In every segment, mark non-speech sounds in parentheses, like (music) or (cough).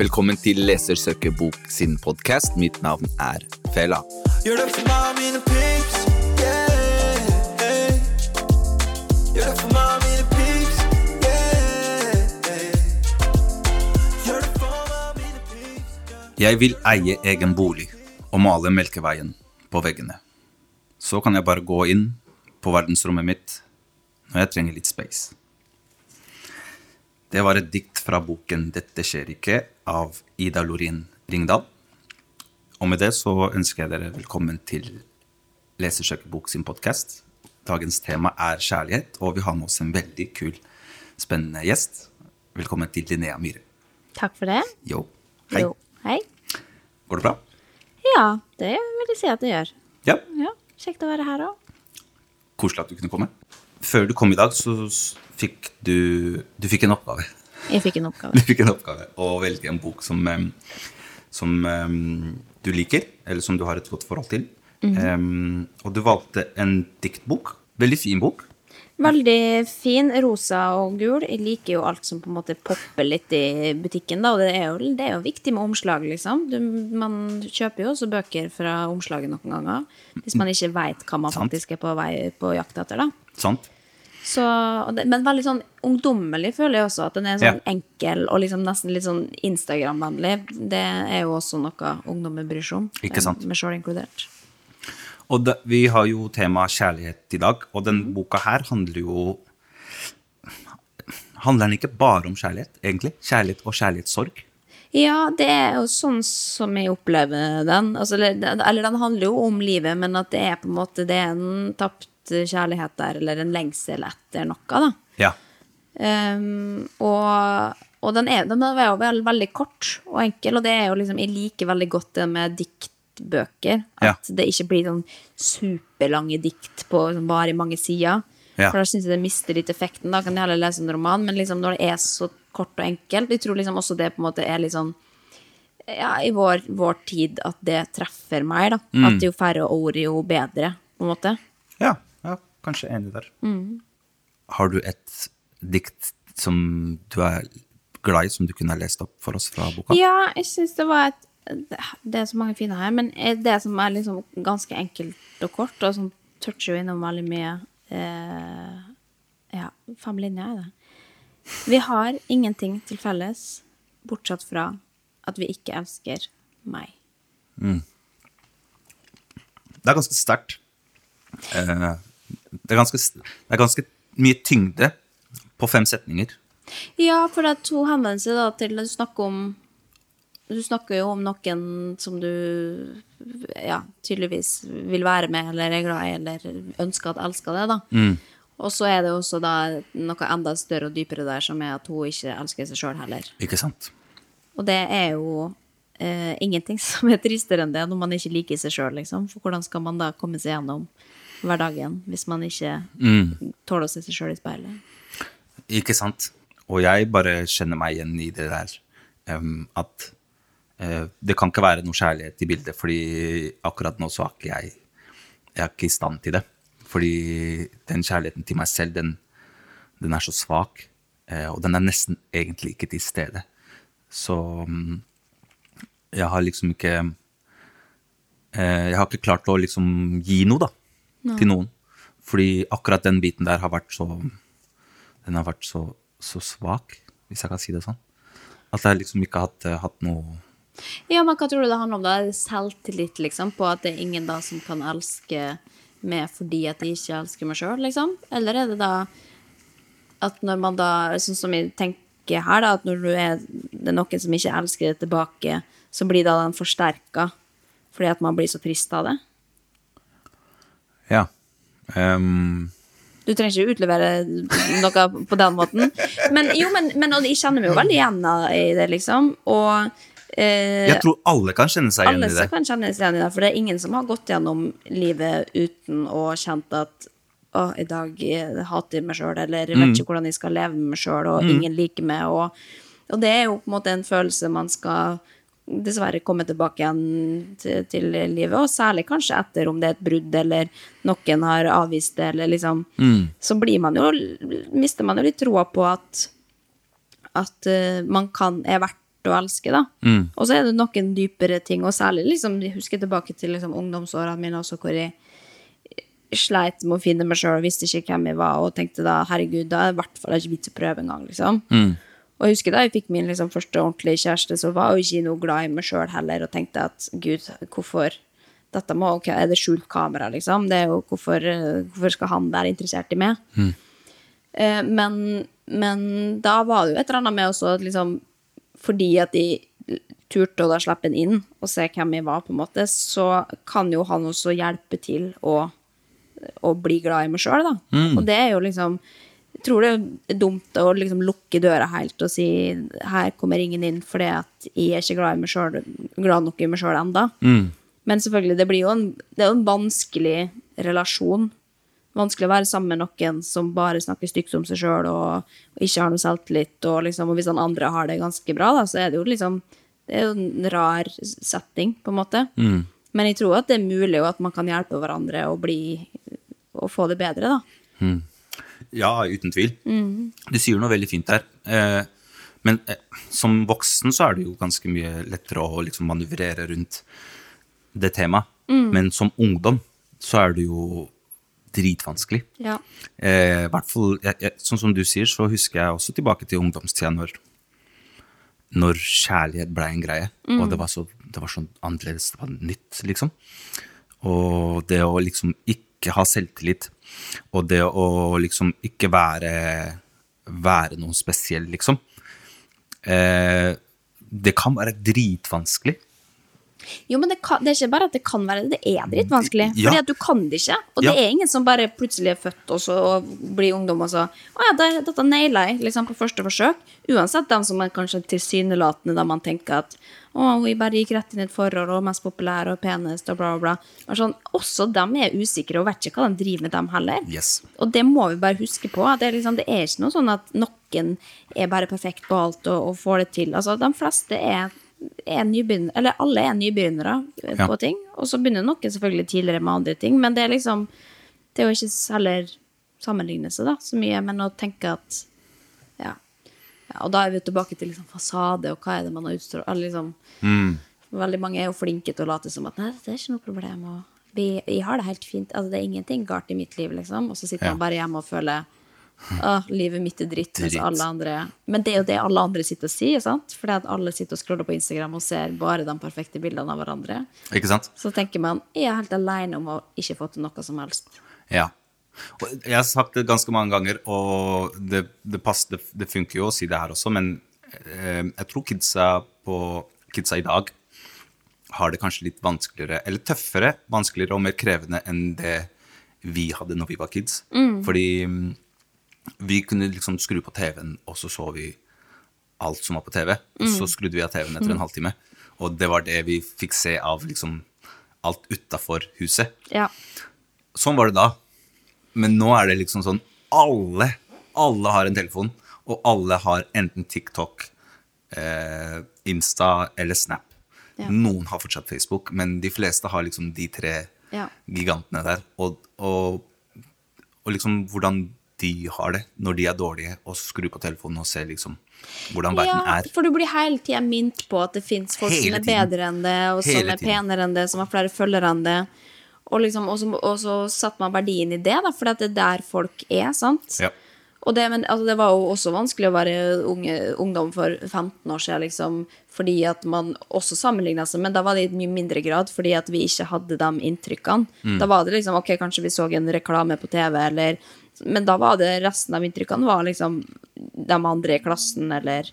Velkommen til Lesersøkerbok sin podkast. Mitt navn er Fela. Gjør det for meg mine pips, yeah, hey. Gjør det for meg mine pips, yeah, Gjør det for meg mine pips, yeah. Jeg vil eie egen bolig og male Melkeveien på veggene. Så kan jeg bare gå inn på verdensrommet mitt når jeg trenger litt space. Det var et dikt fra boken 'Dette skjer ikke' av Ida Lorin Ringdal. Og med det så ønsker jeg dere velkommen til Lesersøkerbok sin podkast. Dagens tema er kjærlighet, og vi har med oss en veldig kul, spennende gjest. Velkommen til Linnea Myhre. Takk for det. Yo. Hei. Jo, hei. Går det bra? Ja, det vil jeg si at det gjør. Ja. Ja, Kjekt å være her òg. Koselig at du kunne komme. Før du kom i dag, så fikk du Du fikk en oppgave. Jeg fikk en oppgave. (laughs) Du fikk en oppgave å velge en bok som, som du liker, eller som du har et godt forhold til. Em, og du valgte en diktbok. Veldig fin bok. Veldig fin, rosa og gul. Jeg liker jo alt som på en måte popper litt i butikken, da. Og det er jo, det er jo viktig med omslag, liksom. Du, man kjøper jo også bøker fra omslaget noen ganger. Hvis man ikke veit hva man Sant. faktisk er på vei på jakt etter, da. Sant? Så, men veldig sånn ungdommelig føler jeg også. At den er sånn Ja. enkel og liksom nesten litt sånn Instagram-vennlig. Det er jo også noe ungdommen bryr seg om. Ikke sant. Med sjøl inkludert. Og det, vi har jo tema kjærlighet i dag, og den boka her handler jo Handler den ikke bare om kjærlighet, egentlig? Kjærlighet og kjærlighetssorg? Ja, det er jo sånn som jeg opplever den. Altså, eller, eller den handler jo om livet, men at det er på en måte det er en tapt kjærlighet der, eller en lengsel etter noe, da. Ja. Um, og og den, er, den er jo veldig, veldig kort og enkel, og det er jo liksom, jeg liker veldig godt det med diktbøker. Ja. At det ikke blir sånn superlange dikt på sånn, bare i mange sider. Ja. For da syns jeg det mister litt effekten. Da kan jeg heller lese en roman, men liksom når det er så kort og enkelt Jeg tror liksom også det på en måte er litt sånn ja, i vår, vår tid at det treffer meg, da. Mm. At jo færre ord, jo bedre, på en måte. Ja, ja kanskje enig der. Har du et dikt som du er glad i, som du kunne ha lest opp for oss fra boka? Ja, jeg syns det var et Det er så mange fine her, men det som er liksom ganske enkelt og kort, og som toucher jo innom veldig mye eh, Ja, fem linjer er det. Vi har ingenting til felles, bortsett fra at vi ikke elsker meg. Det er ganske sterkt. Eh, det, er ganske, det er ganske mye tyngde på fem setninger. Ja, for det er to henvendelser da, til Du snakker om Du snakker jo om noen som du ja, tydeligvis vil være med, eller er glad i, eller ønsker at elsker det, da. Og så er det også da noe enda større og dypere der, som er at hun ikke elsker seg sjøl heller. Ikke sant? Og det er jo eh, ingenting (laughs) som er tristere enn det, når man ikke liker seg sjøl, liksom. For hvordan skal man da komme seg gjennom hverdagen hvis man ikke tåler å se seg sjøl i speilet? Ikke sant? Og jeg bare kjenner meg igjen i det der um, at uh, det kan ikke være noe kjærlighet i bildet, fordi akkurat nå så er ikke jeg Jeg er ikke i stand til det. Fordi den kjærligheten til meg selv, den, den er så svak. Uh, og den er nesten egentlig ikke til stede. Så um, jeg har liksom ikke eh, Jeg har ikke klart å liksom gi noe, da, til noen. Fordi akkurat den biten der har vært så Den har vært så, så svak, hvis jeg kan si det sånn. At jeg liksom ikke har hatt, hatt noe Ja, men hva tror du det handler om da? Selvtillit, liksom? På at det er ingen da som kan elske meg fordi at jeg ikke elsker meg sjøl, liksom? Eller er det da at når man da, sånn som jeg tenker her, da, at når du er, det er noen som ikke elsker det tilbake, så blir da den forsterka fordi at man blir så trist av det? Ja. Um Du trenger ikke utlevere noe på den måten. Men jo, men, men og jeg kjenner meg jo veldig igjen i det, liksom. Og eh, jeg tror alle kan kjenne seg igjen i det. Alle kan kjenne seg igjen i det, for det er ingen som har gått gjennom livet uten å kjent at å, i dag jeg hater jeg meg sjøl, eller jeg Mm. vet ikke hvordan jeg skal leve med meg sjøl, og ingen liker meg, og, og det er jo på en måte en følelse man skal dessverre komme tilbake igjen til, til livet, og særlig kanskje etter om det er et brudd, eller noen har avvist det, eller liksom Mm. Så blir man jo Mister man jo litt troa på at at uh, man kan, er verdt å elske, da. Og så er det noen dypere ting, og særlig liksom, jeg husker tilbake til liksom, ungdomsårene mine også, hvor jeg sleit med å finne meg sjøl visste ikke hvem jeg var, og tenkte da herregud, da er det i hvert fall ikke vits å prøve engang, liksom. Og jeg husker da jeg fikk min liksom, første ordentlige kjæreste, så var jeg jo ikke noe glad i meg sjøl heller, og tenkte at gud, hvorfor dette må, ok, Er det skjult kamera, liksom? Det er jo hvorfor, hvorfor skal han være interessert i meg? Eh, men, men da var det jo et eller annet med også at liksom Fordi at de turte å da slippe en inn og se hvem jeg var, på en måte, så kan jo han også hjelpe til å, å bli glad i meg sjøl, da. Og det er jo liksom Jeg tror det er dumt å liksom lukke døra helt og si her kommer ingen inn fordi at jeg er ikke glad, selv, glad nok i meg sjøl ennå. Men selvfølgelig, det blir jo en, det er jo en vanskelig relasjon. Vanskelig å være sammen med noen som bare snakker stygt om seg sjøl og, og ikke har noe selvtillit. Og, liksom, og hvis han andre har det ganske bra, da, så er det jo liksom Det er jo en rar setting, på en måte. Men jeg tror at det er mulig, og at man kan hjelpe hverandre og, bli og få det bedre, da. Ja, uten tvil. Du sier noe veldig fint der. Eh, men eh, som voksen så er det jo ganske mye lettere å liksom manøvrere rundt det temaet. Men som ungdom så er det jo dritvanskelig. Ja. Eh, fall, jeg, jeg, sånn som du sier, så husker jeg også tilbake til ungdomstida når, når kjærlighet ble en greie. Og det var, så, det var sånn annerledes, det var nytt, liksom. Og det å liksom ikke ha selvtillit, og det å liksom ikke være, være noe spesiell, liksom. Eh, det kan være dritvanskelig. Jo, men det, kan, det er ikke bare at det kan være det, det er dritvanskelig. Ja. Fordi at du kan det ikke. Og Ja. det er ingen som bare plutselig er født og så og blir ungdom og så Å ja, det, dette naila jeg liksom på første forsøk. Uansett dem som er kanskje tilsynelatende da man tenker at å, hun bare gikk rett inn i et forhold og mest populær og penest og bla, bla, bla. Sånn, også dem er usikre og vet ikke hva de driver med, dem heller. Yes. Og det må vi bare huske på. at Det liksom, det er ikke noe sånn at noen er bare perfekt på alt og, og får det til. Altså, de fleste er, er nybegynner, eller alle er nybegynnere eh, Ja. på ting. Og så begynner noen selvfølgelig tidligere med andre ting, men det er liksom Det er jo ikke heller sammenligne seg da, så mye, men å tenke at ja. ja. Og da er vi tilbake til liksom fasade, og hva er det man har utstrålt liksom, Veldig mange er jo flinke til å late som at nei, det er ikke noe problem. Og vi, vi har det helt fint. Altså, det er ingenting galt i mitt liv, liksom. Og så sitter Ja. man bare hjemme og føler Åh, livet mitt er dritt, mens alle andre Men det er jo det alle andre sitter og sier, sant? Fordi at alle sitter og scroller på Instagram og ser bare de perfekte bildene av hverandre. Ikke sant? Så tenker man jeg er helt alene om å ikke få til noe som helst. Ja. Og jeg har sagt det ganske mange ganger, og det, det, passer, det, det funker jo å si det her også, men eh, jeg tror kidsa, på, kidsa i dag har det kanskje litt vanskeligere, eller tøffere, vanskeligere og mer krevende enn det vi hadde når vi var kids. Fordi mm, vi kunne liksom skru på TV-en, og så så vi alt som var på TV. Og så skrudde vi av TV-en etter en halvtime. Og det var det vi fikk se av liksom alt utafor huset. Ja. Sånn var det da. Men nå er det liksom sånn Alle, alle har en telefon, og alle har enten TikTok, eh, Insta eller Snap. Ja. Noen har fortsatt Facebook, men de fleste har liksom de tre Ja. gigantene der. Og, og, og liksom hvordan de har det når de er dårlige, og skru på telefonen og se liksom hvordan verden Ja, er. for du blir hele tida minnet på at det fins folk Hele som er tiden. bedre enn det, og som er penere enn det, som har flere følgere enn det. Og, liksom, og, så, og så satte man verdien i det, da, for det er der folk er, sant? Ja. Og det, men, altså, det var jo også vanskelig å være unge, ungdom for 15 år siden, liksom, fordi at man også sammenligna seg, men da var det i mye mindre grad, fordi at vi ikke hadde de inntrykkene. Mm. Da var det liksom, ok, kanskje vi så en reklame på TV, eller Men da var det resten av inntrykkene var liksom de andre i klassen, eller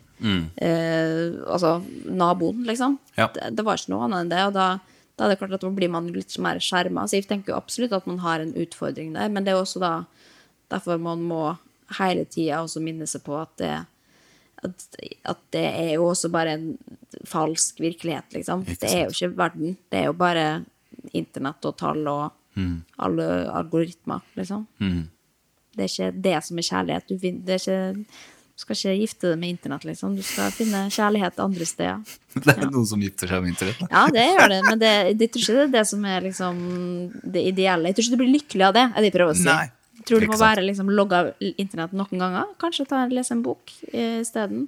eh, altså naboen, liksom. Mm. Ja. Det, det var ikke noe annet enn det, og da, da er det klart at da blir man litt mer skjerma. Så jeg tenker jo absolutt at man har en utfordring der, men det er også da derfor man må hele tida også minne seg på at det, at, at det er jo også bare en falsk virkelighet, liksom. Det er jo ikke verden. Det er jo bare internett og tall og alle algoritmer, liksom. Det er ikke det som er kjærlighet. Du, er ikke, du skal ikke gifte deg med internett, liksom. Du skal finne kjærlighet andre steder. (laughs) Det er noen som gifter seg med internett. da. Ja, det gjør det, men det, jeg tror ikke det er det som er liksom det ideelle. Jeg tror ikke du blir lykkelig av det, er det jeg prøver å si. Nei, Jeg tror du må være liksom logga av internett noen ganger. Kanskje ta, lese en bok isteden.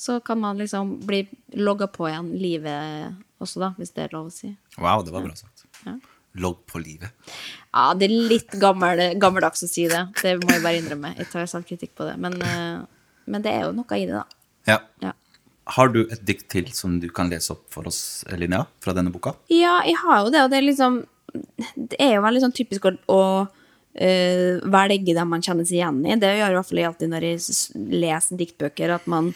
så kan man liksom bli logga på igjen livet også, da, hvis det er lov å si. Wow, det var bra sagt. Ja. Logg på livet. Ja, det er litt gammel, gammeldags å si det. Det må jeg bare innrømme. Jeg tar selvkritikk på det. Men, eh, men det er jo noe i det, da. Ja. Ja. Har du et dikt til som du kan lese opp for oss, Linnea, fra denne boka? Ja, jeg har jo det, og det er liksom Det er jo veldig sånn typisk å, å uh, velge dem man kjenner seg igjen i. Det gjør i hvert fall jeg alltid når jeg leser diktbøker, at man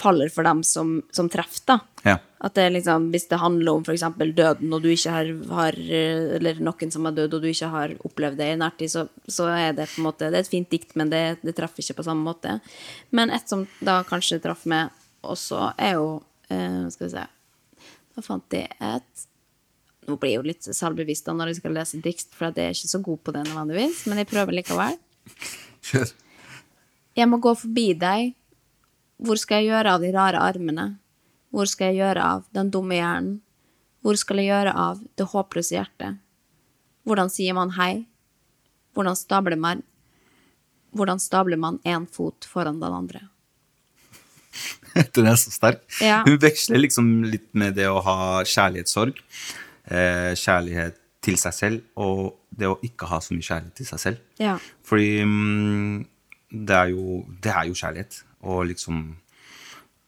faller for dem som, som treffer, da. Ja. At det liksom, Hvis det handler om f.eks. døden, og du ikke har, har Eller noen som er død, og du ikke har opplevd det i nærtid, så, så er det på en måte Det er et fint dikt, men det, det treffer ikke på samme måte. Men et som da kanskje traff meg også, er jo eh, Skal vi se Da fant jeg et Nå blir jeg jo litt selvbevisst da når jeg skal lese dikt, for jeg er ikke så god på det nødvendigvis, men jeg prøver likevel. Kjør. Jeg må gå forbi deg. Hvor skal jeg gjøre av de rare armene? Hvor skal jeg gjøre av den dumme hjernen? Hvor skal jeg gjøre av det håpløse hjertet? Hvordan sier man hei? Hvordan stabler man Hvordan stabler man én fot foran den andre? (laughs) Den er så sterk. Ja. Hun veksler liksom litt med det å ha kjærlighetssorg, eh, kjærlighet til seg selv, og det å ikke ha så mye kjærlighet til seg selv. Ja. Fordi mm, det, er jo, det er jo kjærlighet. Og liksom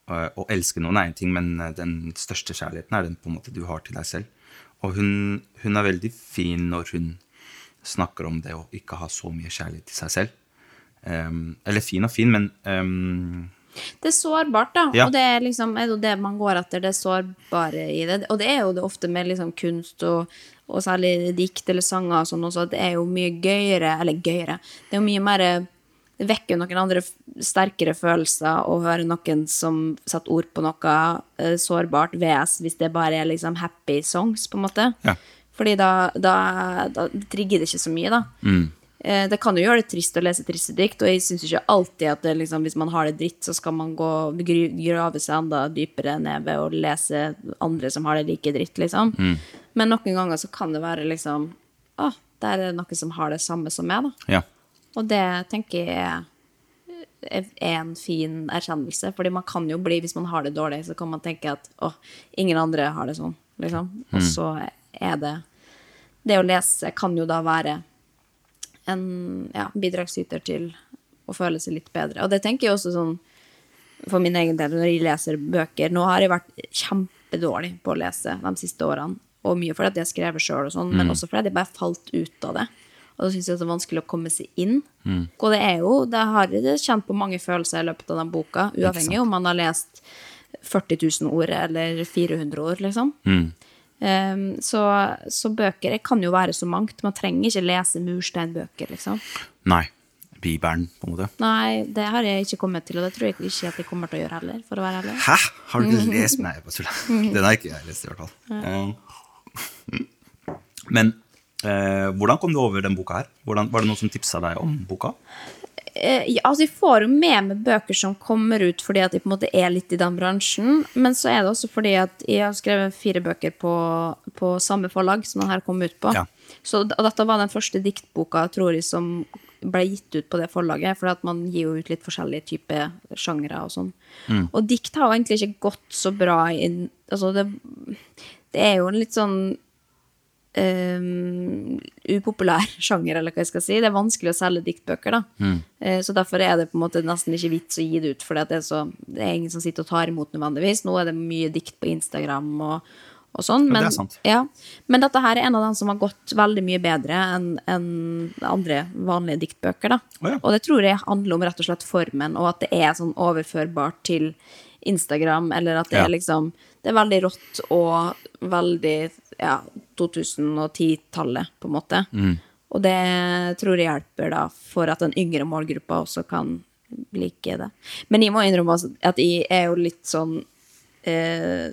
eh, Å elske noen er én ting, men eh, den største kjærligheten er den på en måte du har til deg selv. Og hun, hun er veldig fin når hun snakker om det å ikke ha så mye kjærlighet til seg selv. Um, eller fin og fin, men um, Det er sårbart, da. Ja. Og det er liksom er det det man går etter, det sårbare i det. Og det er jo det ofte med liksom kunst og, og særlig dikt eller sanger og sånn også, at det er jo mye gøyere Eller gøyere. Det er jo mye mer Det vekker noen andre sterkere følelser å høre noen som setter ord på noe uh, sårbart, VS, hvis det bare er liksom happy songs, på en måte. Ja. Fordi da, da, da trigger det ikke så mye, da. Eh, Det kan jo gjøre det trist å lese triste dikt, og jeg syns ikke alltid at det, liksom, hvis man har det dritt, så skal man gå grave seg enda dypere ned ved å lese andre som har det like dritt, liksom. Men noen ganger så kan det være liksom Å, der er det noen som har det samme som meg, da. ja. Og det tenker jeg er, en fin erkjennelse, fordi man kan jo bli, hvis man har det dårlig, så kan man tenke at å, ingen andre har det sånn, liksom. Og så er det Det å lese kan jo da være en ja, bidragsyter til å føle seg litt bedre. Og det tenker jeg også sånn for min egen del når jeg leser bøker. Nå har jeg vært kjempedårlig på å lese de siste årene. Og mye fordi jeg har skrevet sjøl, sånn, men også fordi jeg bare falt ut av det. Og syns det er vanskelig å komme seg inn. Og det er jo, det har jeg kjent på mange følelser i løpet av den boka, uavhengig om man har lest 40 000 ord eller 400 ord, liksom. Um, så, så bøker kan jo være så mangt. Man trenger ikke lese mursteinbøker, liksom. Nei. Bibelen, på en måte. Nei, det har jeg ikke kommet til, og det tror jeg ikke at jeg kommer til å gjøre heller, for å være ærlig. Hæ? Har du (laughs) lest Nei, jeg bare tuller. Den har ikke jeg lest, i hvert fall. Eh, Men eh, hvordan kom du over den boka her? Hvordan, var det noen som tipsa deg om boka? Eh, ja, altså jeg får jo med meg bøker som kommer ut fordi at jeg på en måte er litt i den bransjen, men så er det også fordi at jeg har skrevet fire bøker på, på samme forlag som den her kom ut på. Ja. Så dette var den første diktboka, tror jeg, som ble gitt ut på det forlaget, for man gir jo ut litt forskjellige typer sjangere og sånn. Og dikt har jo egentlig ikke gått så bra inn Altså, det, det er jo en litt sånn um, upopulær (laughs) sjanger, eller hva jeg skal si. Det er vanskelig å selge diktbøker, da. Eh, så derfor er det på en måte nesten ikke vits å gi det ut, for det, det er ingen som sitter og tar imot nødvendigvis. Nå er det mye dikt på Instagram og, og sånn. Ja, Men, det er sant. ja, men dette her er en av dem som har gått veldig mye bedre enn en andre vanlige diktbøker, da. Oh, ja. Og det tror jeg handler om rett og slett formen, og at det er sånn overførbart til Instagram, eller at det Ja. er liksom Det er veldig rått og veldig ja, 2010-tallet, på en måte. Mm. Og det tror jeg hjelper da for at den yngre målgruppa også kan like det. Men jeg må innrømme at jeg er jo litt sånn eh,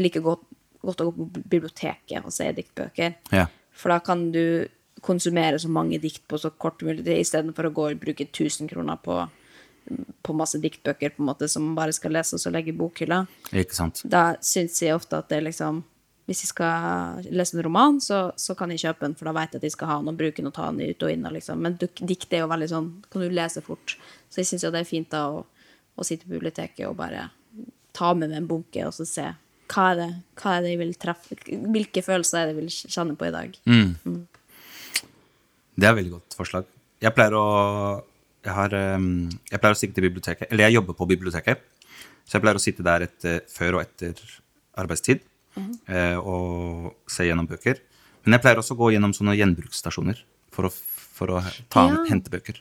Liker godt, godt å gå på biblioteket og se diktbøker. Ja. For da kan du konsumere så mange dikt på så kort mulig tid, istedenfor å gå og bruke 1000 kroner på, på masse diktbøker på en måte som man bare skal lese og så legge i bokhylla. Da syns jeg ofte at det er liksom Hvis jeg skal lese en roman, så, så kan jeg kjøpe den, for da vet jeg at jeg skal ha den og bruke den og ta den ut og inn. Og liksom. Men dikt er jo veldig sånn Kan du lese fort. Så jeg syns jo det er fint da å, å sitte på biblioteket og bare ta med meg en bunke og så se hva er det, hva er det jeg vil treffe Hvilke følelser er det jeg vil kjenne på i dag? Det er et veldig godt forslag. Jeg pleier å jeg, har, ehm, jeg pleier å stikke til biblioteket, eller jeg jobber på biblioteket, så jeg pleier å sitte der etter, før og etter arbeidstid eh, og se gjennom bøker. Men jeg pleier også å gå gjennom sånne gjenbruksstasjoner for å, for å ta Ja. hente bøker.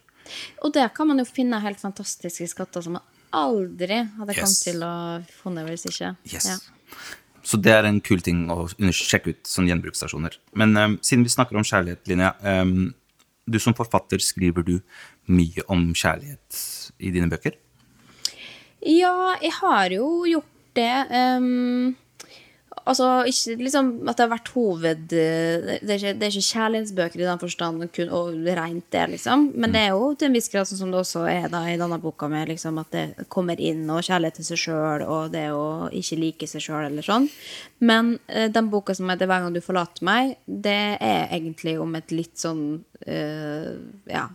Og der kan man jo finne helt fantastiske skatter som man aldri hadde Yes. kommet til å funnet hvis ikke. Yes. Ja. Så det er en kul ting å sjekke ut, sånne gjenbruksstasjoner. Men um, siden vi snakker om kjærlighet, Linja. Um, du som forfatter, skriver du mye om kjærlighet i dine bøker? Ja, jeg har jo gjort det. Um, altså, ikke liksom at det har vært hoved... Det er ikke, det er ikke kjærlighetsbøker i den forstand, kun, og rent det, liksom. Men det er jo til en viss grad sånn som det også er da, i denne boka med liksom, at det kommer inn, og kjærlighet til seg sjøl, og det å ikke like seg sjøl, eller sånn. Men uh, den boka som heter 'Hver gang du forlater meg', det er egentlig om et litt sånn uh, Ja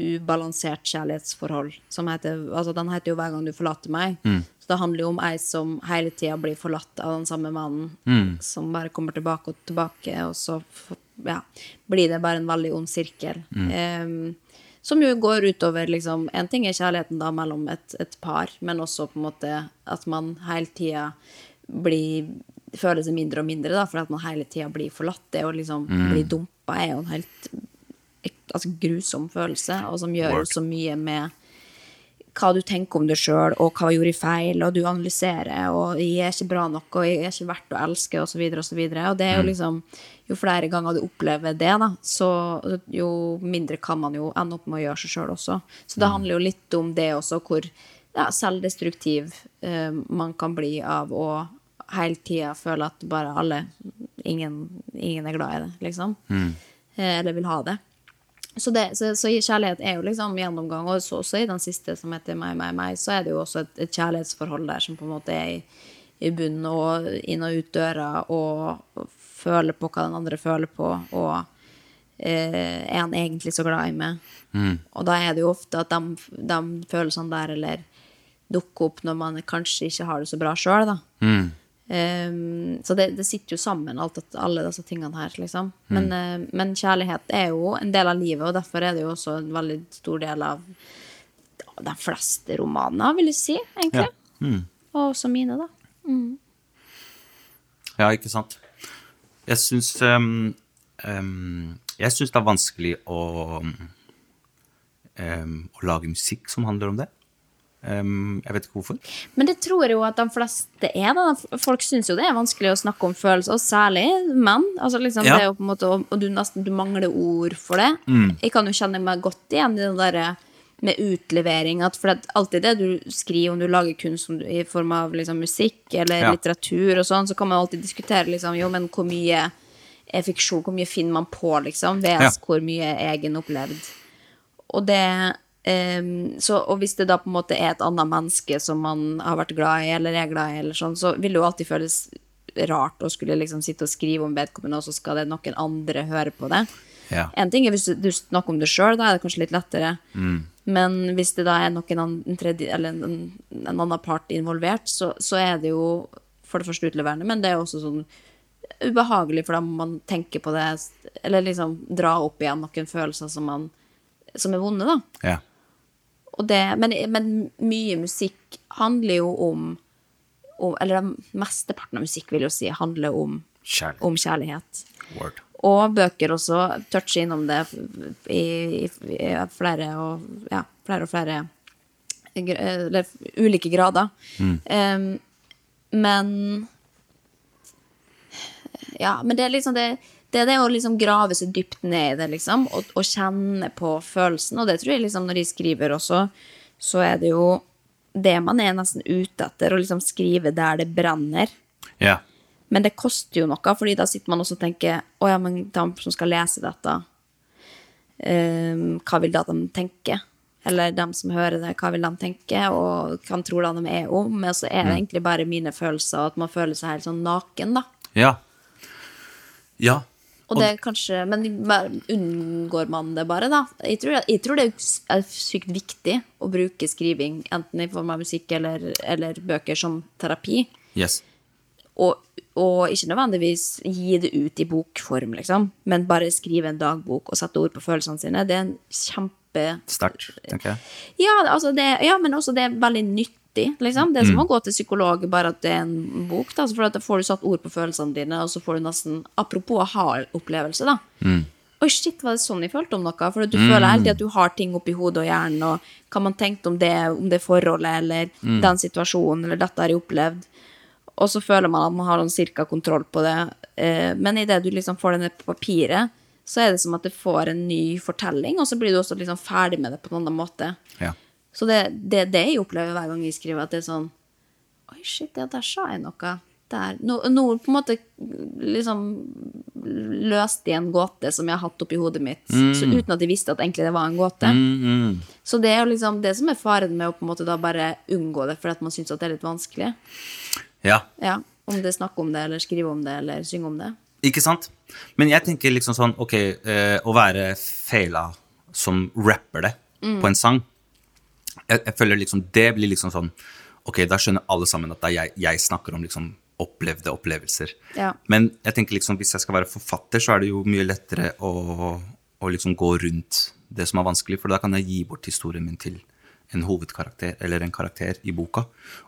ubalansert kjærlighetsforhold. Som heter, altså den heter jo 'Hver gang du forlater meg'. Så det handler jo om ei som hele tida blir forlatt av den samme mannen. Som bare kommer tilbake og tilbake, og så ja, blir det bare en veldig ond sirkel. Em, som jo går utover liksom En ting er kjærligheten da mellom et, et par, men også på en måte at man hele tida blir føler seg mindre og mindre, da, fordi at man hele tida blir forlatt. Det å liksom bli dumpa er jo en helt altså, grusom følelse, og som gjør jo så mye med hva du tenker om deg sjøl, og hva gjorde jeg feil, og du analyserer, og jeg er ikke bra nok, og jeg er ikke verdt å elske, så videre, og. Og det er jo liksom Jo flere ganger du opplever det, da, så jo mindre kan man jo ende opp med å gjøre seg sjøl også. Så det handler jo litt om det også, hvor ja, selvdestruktiv uh, man kan bli av å hele tida føle at bare alle ingen, ingen er glad i det, liksom. Mm. eller vil ha det. Så, det, så, så kjærlighet er jo liksom gjennomgang, og så også i den siste som heter Meg, meg, meg, så er det jo også et, et kjærlighetsforhold der som på en måte er i, i bunnen og inn og ut døra, og, føler på hva den andre føler på, og eh, er han egentlig så glad i meg? Og da er det jo ofte at de, de følelsene der eller dukker opp når man kanskje ikke har det så bra sjøl, da. Um, så det, det sitter jo sammen, alt, alle disse tingene her, liksom. Men, uh, men kjærlighet er jo en del av livet, og derfor er det jo også en veldig stor del av de fleste romaner, vil jeg si, egentlig. Og også mine, da. Ja, ikke sant? Jeg syns um, um, Jeg syns det er vanskelig å Å lage musikk som handler om det. Ehm, jeg vet ikke hvorfor. Men det tror jeg jo at de fleste er. da. Folk syns jo det er vanskelig å snakke om følelser, og særlig menn. Altså liksom Ja. det måte, Og du nesten du mangler ord for det. Jeg kan jo kjenne meg godt igjen i det derre med utlevering. At for er alltid det du skriver, om du lager kunst du, i form av liksom musikk eller Ja. litteratur og sånn, så kan man alltid diskutere liksom, jo, men hvor mye er fiksjon, hvor mye finner man på, liksom, ved Ja. hvor mye er egenopplevd. Og det ehm, så, Og hvis det da på en måte er et annet menneske som man har vært glad i, eller er glad i, eller sånn, så vil det jo alltid føles rart å skulle liksom sitte og skrive om vedkommende, og så skal det noen andre høre på det. Ja. En ting er hvis du, snakker om det sjøl, da er det kanskje litt lettere. Men hvis det da er noen en, tredje, eller en, en annen part involvert, så, så er det jo for det første utleverende, men det er jo også sånn ubehagelig, for da må man tenke på det, eller liksom dra opp igjen noen følelser som, man, som er vonde, da. Ja. Det, men, men mye musikk handler jo om, om Eller mesteparten av musikk vil jo si handler om, Kjærlighet. om kjærlighet. Word. Og bøker også toucher innom det i, i, i flere og ja, flere og flere Eller ulike grader. Em, men Ja, men det er liksom det det er det å liksom grave seg dypt ned i det, liksom, og, og kjenne på følelsen. Og det tror jeg liksom når de skriver også, så er det jo det man er nesten ute etter, å liksom skrive der det brenner. Ja. Men det koster jo noe, fordi da sitter man også og tenker Å ja, men de som skal lese dette, um, hva vil da de tenke? Eller de som hører det, hva vil de tenke? Og hva tror de de er om? Men så er det egentlig bare mine følelser, at man føler seg helt sånn naken, da. Ja. Ja. Og det kanskje, men unngår man det bare, da? Jeg tror, jeg tror det er sykt viktig å bruke skriving, enten i form av musikk eller, eller bøker, som terapi. Yes. Og, og ikke nødvendigvis gi det ut i bokform, liksom, men bare skrive en dagbok og sette ord på følelsene sine. Det er en kjempe Sterkt, tenker jeg. Ja, altså det, ja men også det er veldig nyttig. Liksom. Det er som å gå til psykolog, bare at det er en bok. Da, for da får du satt ord på følelsene dine, og så får du nesten Apropos aha-opplevelse, da. Oi, shit, var det sånn jeg følte om noe? For du du føler alltid at du har ting oppi hodet og hjernen, og hva man tenkte om det, om det forholdet, eller den situasjonen, eller dette har jeg opplevd. Og så føler man at man har sånn cirka kontroll på det. Eh, men idet du liksom får det ned på papiret, så er det som at det får en ny fortelling, og så blir du også liksom ferdig med det på en annen måte. Ja. Så det det, det jeg opplever hver gang jeg skriver, at det er sånn Oi, shit, ja, der sa jeg noe. Der. Nå, nå på en måte liksom løst i en gåte som jeg har hatt oppi hodet mitt, så uten at jeg visste at egentlig det var en gåte. Mm, Så det er jo liksom det som er faren med å på en måte da bare unngå det fordi at man syns at det er litt vanskelig. ja. Ja, Om det er snakk om det, eller skrive om det, eller synge om det. Ikke sant? Men jeg tenker liksom sånn, ok, eh, å være feila som rapper det på en sang, jeg, jeg føler liksom, det blir liksom sånn, ok, da skjønner alle sammen at jeg, jeg snakker om liksom opplevde opplevelser. Ja. Men jeg tenker liksom, hvis jeg skal være forfatter, så er det jo mye lettere å, å liksom gå rundt det som er vanskelig, for da kan jeg gi bort historien min til en hovedkarakter, eller en karakter i boka,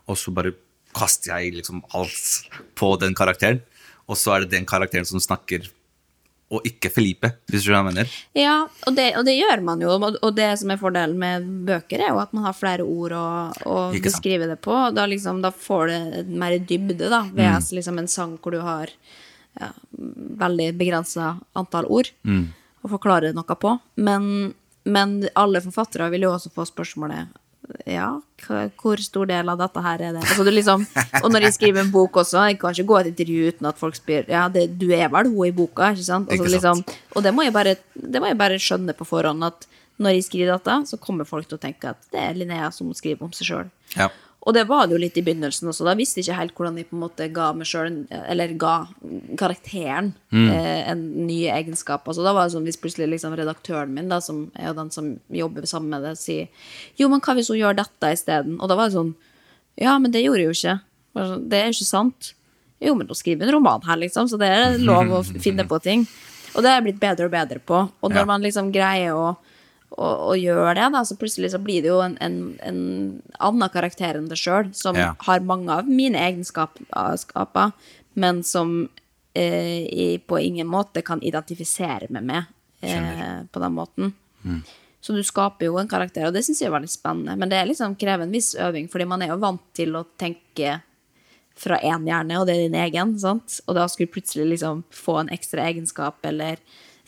og så bare kaster jeg liksom alt på den karakteren, og så er det den karakteren som snakker, og ikke Felipe, hvis du skjønner hva jeg mener. Ja, og det, og det gjør man jo. Og det som er fordelen med bøker, er jo at man har flere ord å, å beskrive det på. Da, liksom, da får det mer dybde, da, Mm. ved liksom en sang hvor du har ja, veldig begrensa antall ord Mm. å forklare noe på. Men, men alle forfattere vil jo også få spørsmålet ja, hvor stor del av dette her er det? Altså, du liksom, og når jeg skriver en bok også, jeg kan ikke gå et intervju uten at folk spør ja, det, du er vel hun i boka, ikke sant? Altså, Ikke sant. Liksom, og det må, jeg bare, det må jeg bare skjønne på forhånd, at når jeg skriver dette, så kommer folk til å tenke at det er Linnea som skriver om seg sjøl. Ja. Og det var det jo litt i begynnelsen også. Da visste jeg ikke helt hvordan jeg på en måte ga meg selv, eller ga karakteren, mm. en nye egenskap. Altså, da var det sånn hvis plutselig liksom redaktøren min, da, som er jo den som jobber sammen med det, sier jo, men hva hvis hun gjør dette isteden? Og da var det sånn ja, men det gjorde jeg jo ikke. Det er jo ikke sant. Jo, men nå skriver en roman her, liksom, så det er lov å (laughs) finne på ting. Og det har jeg blitt bedre og bedre på. Og når Ja. man liksom greier å, å, og gjør det, da, så plutselig så blir det jo en, en, en annen karakter enn det sjøl, som Ja. har mange av mine egenskaper, men som eh, jeg på ingen måte kan identifisere meg med eh, på den måten. Så du skaper jo en karakter, og det syns jeg er veldig spennende. Men det liksom krever en viss øving, fordi man er jo vant til å tenke fra én hjerne, og det er din egen. sant? Og da skulle plutselig liksom få en ekstra egenskap, eller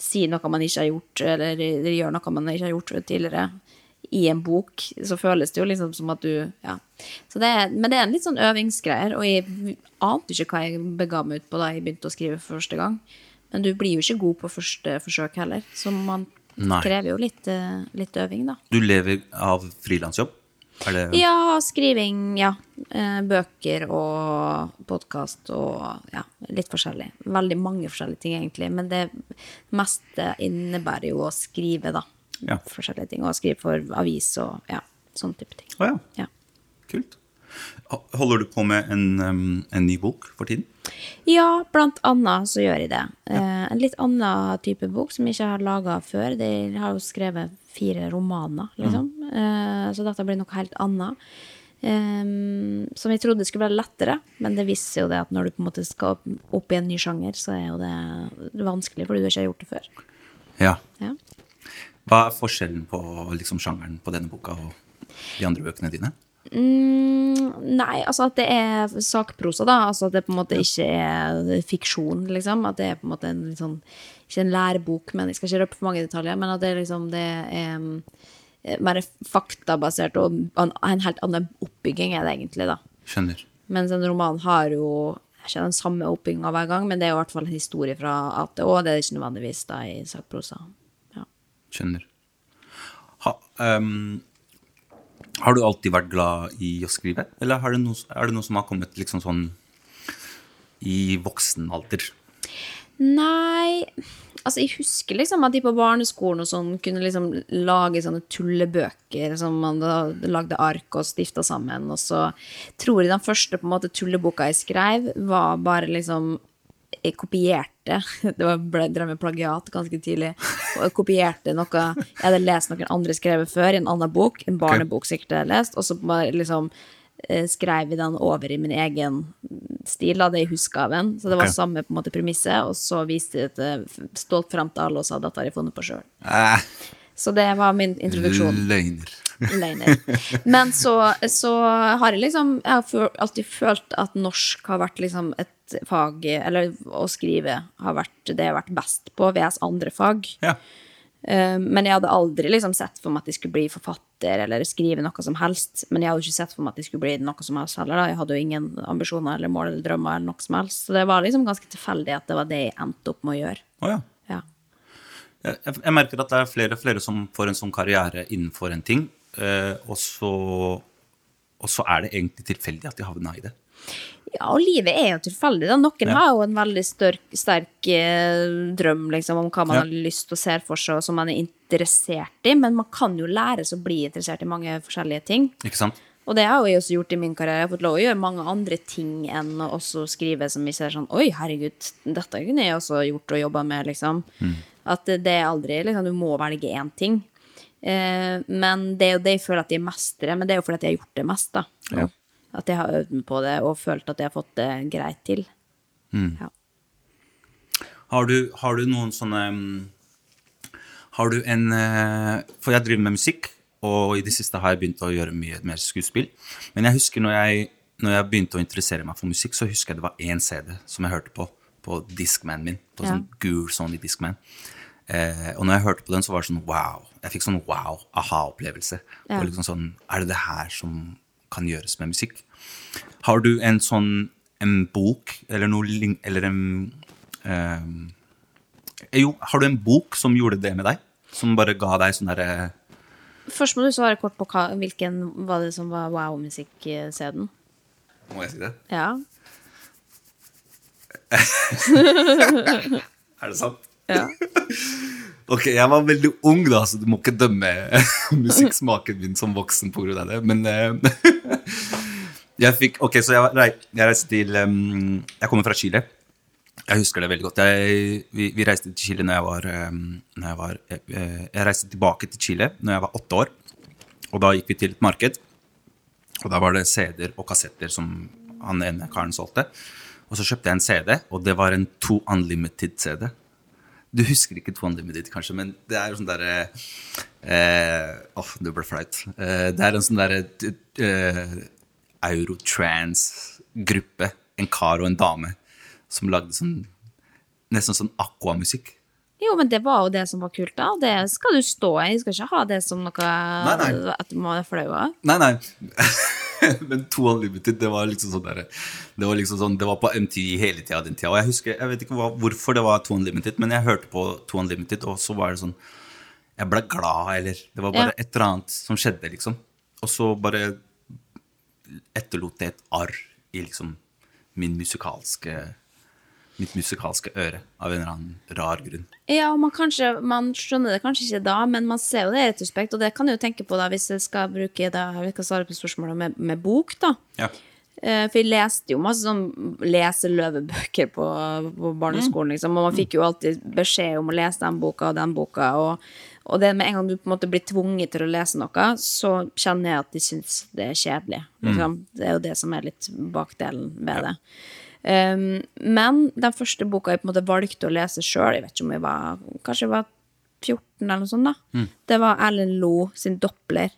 si noe man ikke har gjort, eller, eller gjøre noe man ikke har gjort tidligere, i en bok, så føles det jo liksom som at du Ja. Så det er, men det er en litt sånn øvingsgreier, og jeg ante ikke hva jeg bega meg ut på da jeg begynte å skrive for første gang. Men du blir jo ikke god på første forsøk heller, så man Nei. krever jo litt, eh, litt øving, da. Du lever av frilansjobb? Det Ja, skriving, ja. Eh, bøker og podkast og ja, litt forskjellig. Veldig mange forskjellige ting, egentlig. Men det meste innebærer jo å skrive, da. Ja. Forskjellige ting. Og skrive for avis og ja, sånn type ting. Å ja. Ja. Kult. Holder du på med en, en ny bok for tiden? Ja, blant annet så gjør jeg det. Eh, en litt annen type bok som jeg ikke har laga før. De har jo skrevet fire romaner, liksom. Eh, så dette blir noe helt annet. Eh, som jeg trodde skulle være lettere, men det viser jo det at når du på en måte skal opp, opp i en ny sjanger, så er jo det vanskelig fordi du ikke har gjort det før. Ja. Ja. Hva er forskjellen på liksom, sjangeren på denne boka og de andre bøkene dine? Mm, nei, altså at det er sakprosa, da. Altså at det på en måte ikke er fiksjon, liksom. At det er på en måte en litt sånn Ikke en lærebok, men jeg skal ikke røpe for mange detaljer. Men at det liksom det er mm, mer faktabasert og en, en helt annen oppbygging er det egentlig, da. Skjønner. Mens en roman har jo ikke den samme oppbygginga hver gang, men det er jo i hvert fall en historie fra A til Å. Det er ikke nødvendigvis da i sakprosa. Ja. Skjønner. Ha, um, har du alltid vært glad i å skrive, eller er det noe, er det noe som har kommet liksom sånn i voksen alder? Nei Altså, jeg husker liksom at de på barneskolen og sånn kunne liksom lage sånne tullebøker som man lagde ark og stifta sammen, og så tror jeg den første på en måte tulleboka jeg skrev, var bare liksom jeg kopierte (laughs) Det var ble, drev med plagiat ganske tidlig. Og jeg kopierte noe jeg hadde lest noen andre skrevet før, i en annen bok. En barnebok sikkert jeg hadde lest. Og så bare liksom eh, skrev jeg den over i min egen stil, da, det jeg huska av den. Så det var okay. samme på en måte premisset, og så viste jeg det stolt frem til alle og sa at dette har jeg funnet på sjøl. Eh, Så det var min introduksjon. løgner. (laughs) Løgner. Men så, så har jeg liksom Jeg har alltid følt at norsk har vært liksom et fag Eller å skrive har vært det jeg har vært best på VS andre fag. Ja. Eh, Men jeg hadde aldri liksom sett for meg at jeg skulle bli forfatter eller skrive noe som helst. Men jeg hadde ikke sett for meg at jeg skulle bli noe som helst heller. da. Jeg hadde jo ingen ambisjoner eller mål eller drømmer eller noe som helst. Så det var liksom ganske tilfeldig at det var det jeg endte opp med å gjøre. Oh, ja. Ja. Jeg, jeg merker at det er flere og flere som får en sånn karriere innenfor en ting, eh, og, så, og så er det egentlig tilfeldig at de havna i det. Ja, og livet er jo tilfeldig. da. Noen Ja. har jo en veldig størk, sterk eh, drøm liksom, om hva man Ja. har lyst til å se for seg, og som man er interessert i, men man kan jo lære seg å bli interessert i mange forskjellige ting. Ikke sant? Og det har jeg også gjort i min karriere. Jeg har fått lov å gjøre mange andre ting enn å også skrive som vi ser sånn Oi, herregud, dette kunne jeg også gjort og jobba med, liksom. At det, er aldri liksom, Du må velge én ting. Eh, men det er jo det jeg føler at jeg mestrer, men det er jo fordi at jeg har gjort det mest, da. Ja. At jeg har øvd meg på det og følt at jeg har fått det greit til. Ja. Har du, har du noen sånne mm, Har du en eh, For jeg driver med musikk, og i det siste har jeg begynt å gjøre mye mer skuespill. Men jeg husker når jeg, når jeg begynte å interessere meg for musikk, så husker jeg det var én CD som jeg hørte på på Discman min. På Ja. sånn gul Sony Discman. Eh, og når jeg hørte på den, så var det sånn wow. Jeg fikk sånn wow, aha-opplevelse. Ja. Liksom sånn, Er det det her som kan gjøres med musikk? Har du en sånn en bok, eller noe. Eller en eh, Jo, har du en bok som gjorde det med deg? Som bare ga deg sånn derre Først må du svare kort på hva, hvilken var det som var wow-musikk-CD-en. Må jeg si det? Ja. (laughs) (laughs) Er det sant? ja. (laughs) Ok, jeg var veldig ung da, så du må ikke dømme (laughs) musikksmaken min som voksen av det, men eh, (laughs) jeg fikk, ok, så jeg, jeg reiste til, um, jeg kommer fra Chile. Jeg husker det veldig godt. Jeg, vi, vi reiste til Chile når jeg var, um, når jeg var, jeg, jeg reiste tilbake til Chile når jeg var åtte år, og da gikk vi til et marked, og da var det CD-er og kassetter som han ene karen solgte. Og så kjøpte jeg en CD, og det var en To Unlimited CD. Du husker ikke Two Unlimited, kanskje, men det er jo sånn derre eh, Åh, det ble flaut. Eh, det er en sånn derre eh, eurotrans-gruppe. En kar og en dame som lagde sånn Nesten sånn aquamusikk. Jo, men det var jo det som var kult, da. Det skal du stå i. Du skal ikke ha det som noe Nei, nei. at man er flau av. Nei, nei. (laughs) Men To Unlimited, det var liksom sånn der, Det var liksom sånn, det var på MTV hele tida den tida. Og jeg husker, jeg vet ikke hva, hvorfor det var To Unlimited, men jeg hørte på To Unlimited, og så var det sånn Jeg ble glad, eller Det var bare Ja. et eller annet som skjedde, liksom. Og så bare etterlot det et arr i liksom min musikalske Mitt musikalske øre, av en eller annen rar grunn. Ja, og man, kanskje, man skjønner det kanskje ikke da, men man ser jo det i retrospekt, og det kan jeg jo tenke på da, hvis jeg skal bruke da, jeg skal svare på spørsmålet med, med bok, da. Ja. Eh, For jeg leste jo masse sånn leseløvebøker på, på barneskolen, liksom, og man fikk jo alltid beskjed om å lese den boka og den boka, og, og det med en gang du på en måte blir tvunget til å lese noe, så kjenner jeg at de syns det er kjedelig. Liksom. Det er jo det som er litt bakdelen ved det. Um, men den første boka jeg på en måte valgte å lese sjøl, jeg vet ikke om jeg var Kanskje jeg var 14 eller noe sånt, da. Det var Erlend Lo sin 'Doppler'.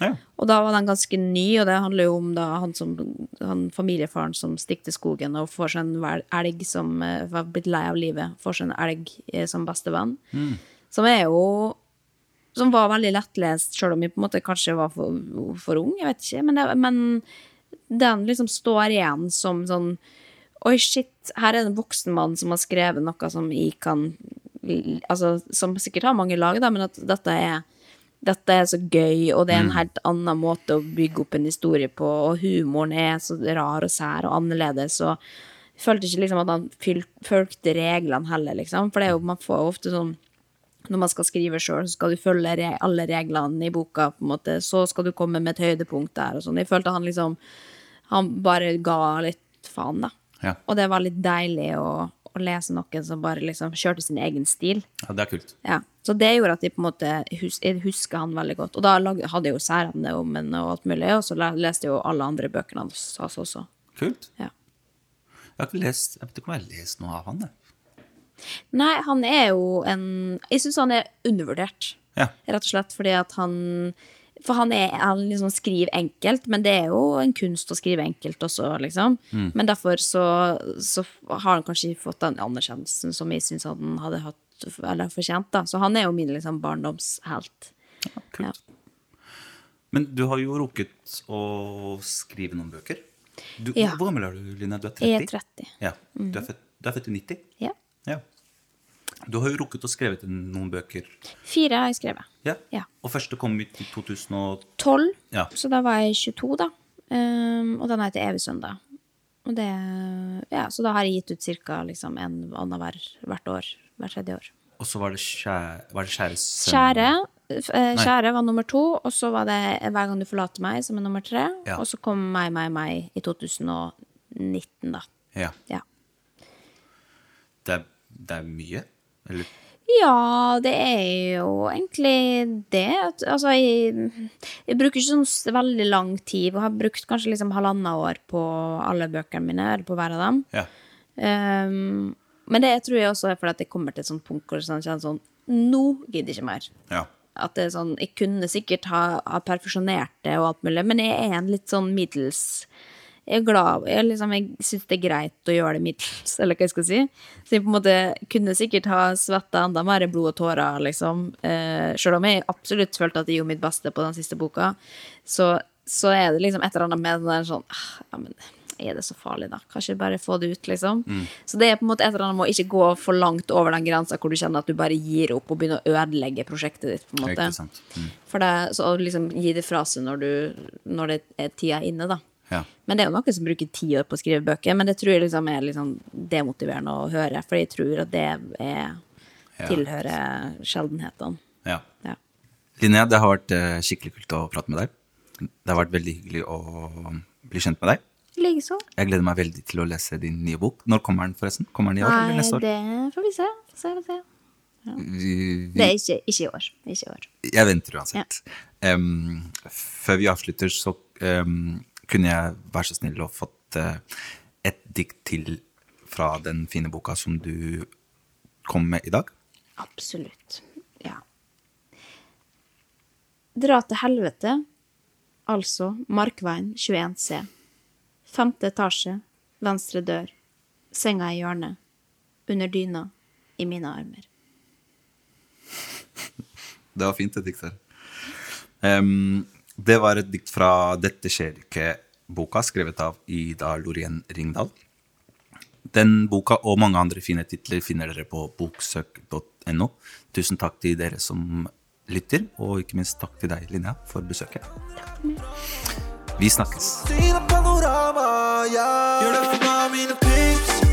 ja. Og da var den ganske ny, og det handler jo om da han, som, han familiefaren som stikker til skogen og får seg en elg som eh, var blitt lei av livet, får seg en elg eh, som bestevenn. Som er jo Som var veldig lettlest, sjøl om jeg på en måte kanskje var for, for ung, jeg vet ikke. Men, det, men den liksom står igjen som sånn Oi, shit, her er det en voksen mann som har skrevet noe som jeg kan Altså, som sikkert har mange lag, da, men at dette er dette er så gøy, og det er en helt annen måte å bygge opp en historie på, og humoren er så rar og sær og annerledes, og jeg følte ikke liksom at han fulgte reglene heller, liksom. For det er jo, man får jo ofte sånn når man skal skrive sjøl, så skal du følge re alle reglene i boka, på en måte. Så skal du komme med et høydepunkt der og sånn. Jeg følte han liksom Han bare ga litt faen, da. Ja. Og det var litt deilig å, å lese noen som bare liksom kjørte sin egen stil. ja, det er kult. Ja, så det gjorde at jeg på en måte hus husker han veldig godt. Og da lag, hadde jeg jo særene om henne og alt mulig, og så leste jeg jo alle andre bøkene hans altså, også. Kult. Ja. Jeg har ikke lest Jeg vet ikke om jeg har lest noe av han. Jeg. Nei, han er jo en Jeg syns han er undervurdert, Ja. rett og slett fordi at han For han, er, han liksom skriver enkelt, men det er jo en kunst å skrive enkelt også, liksom. Men derfor så, så har han kanskje ikke fått den anerkjennelsen som jeg syns han hadde hatt eller fortjent, da. Så han er jo min liksom barndomshelt. Kult. Men du har jo rukket å skrive noen bøker. Du, Ja. Hvor gammel er du, Line? Du er 30? Jeg er 30. Ja. Du, er født, du er født i 90? Ja. Ja. Du har jo rukket å skrevet noen bøker. Fire har jeg skrevet. Ja. Ja. Og første kom ut i 2012. Ja. så da var jeg 22, da. Um, og den heter Evig søndag. Og det, ja, så da har jeg gitt ut ca. Liksom, en annenhver hvert år. Hvert tredje år. Og så var det Kjære, var det kjære søndag? Kjære, eh, var nummer to, og så var det Hver gang du forlater meg, som er nummer tre. Ja. Og så kom Meg, meg, meg i 2019, da. Ja. Ja. Det er, det er mye? Eller Ja, det er jo egentlig det. Altså, jeg, jeg bruker ikke sånn veldig lang tid. Jeg har brukt kanskje liksom halvannet år på alle bøkene mine, eller på hver av dem. Ja. Um, men det tror jeg også er fordi at jeg kommer til et sånt punkt hvor jeg kjenner sånn Nå gidder jeg ikke mer. ja. At det er sånn, Jeg kunne sikkert ha, ha perfeksjonert det og alt mulig, men jeg er en litt sånn middels Jeg er glad Jeg, liksom, jeg syns det er greit å gjøre det middels, eller hva jeg skal si. Så jeg på en måte kunne sikkert ha svetta enda mer blod og tårer, liksom. Eh, selv om jeg absolutt følte at jeg gjorde mitt beste på den siste boka, så, så er det liksom et eller annet med den der sånn ah, Ja, men er det så farlig, da? Kanskje bare få det ut, liksom. Så det er på en måte et eller annet med å ikke gå for langt over den grensa hvor du kjenner at du bare gir opp og begynner å ødelegge prosjektet ditt, på en måte. Mm. For det, så å liksom gi det fra seg når, du, når det er tida inne, da. Ja. Men det er jo noen som bruker ti år på å skrive bøker, men det tror jeg liksom er liksom demotiverende å høre, for jeg tror at det er, Ja. tilhører sjeldenhetene. ja. Ja. Linnea, det har vært eh, skikkelig kult å prate med deg. Det har vært veldig hyggelig å bli kjent med deg. Likeså. Jeg gleder meg veldig til å lese din nye bok. Når kommer den, forresten? Kommer den i år eller Nei, neste år? det får vi se. Se, se. Vi, Det er ikke, ikke i år. Ikke i år. jeg venter uansett. Em, før vi avslutter, så em, kunne jeg være så snill og fått eh, et dikt til fra den fine boka som du kom med i dag. Absolutt. Ja. Dra til helvete, altså Markveien 21C. Femte etasje, venstre dør. Senga i hjørnet. Under dyna, i mine armer. (laughs) Det var fint, det diktet. Em, det var et dikt fra Dette skjer ikke-boka, skrevet av Ida Lorien Ringdal. Den boka og mange andre fine titler finner dere på boksøk.no. Tusen takk til dere som lytter, og ikke minst takk til deg, Linnea, for besøket. Vi snakkes. Gjør det for meg mine pips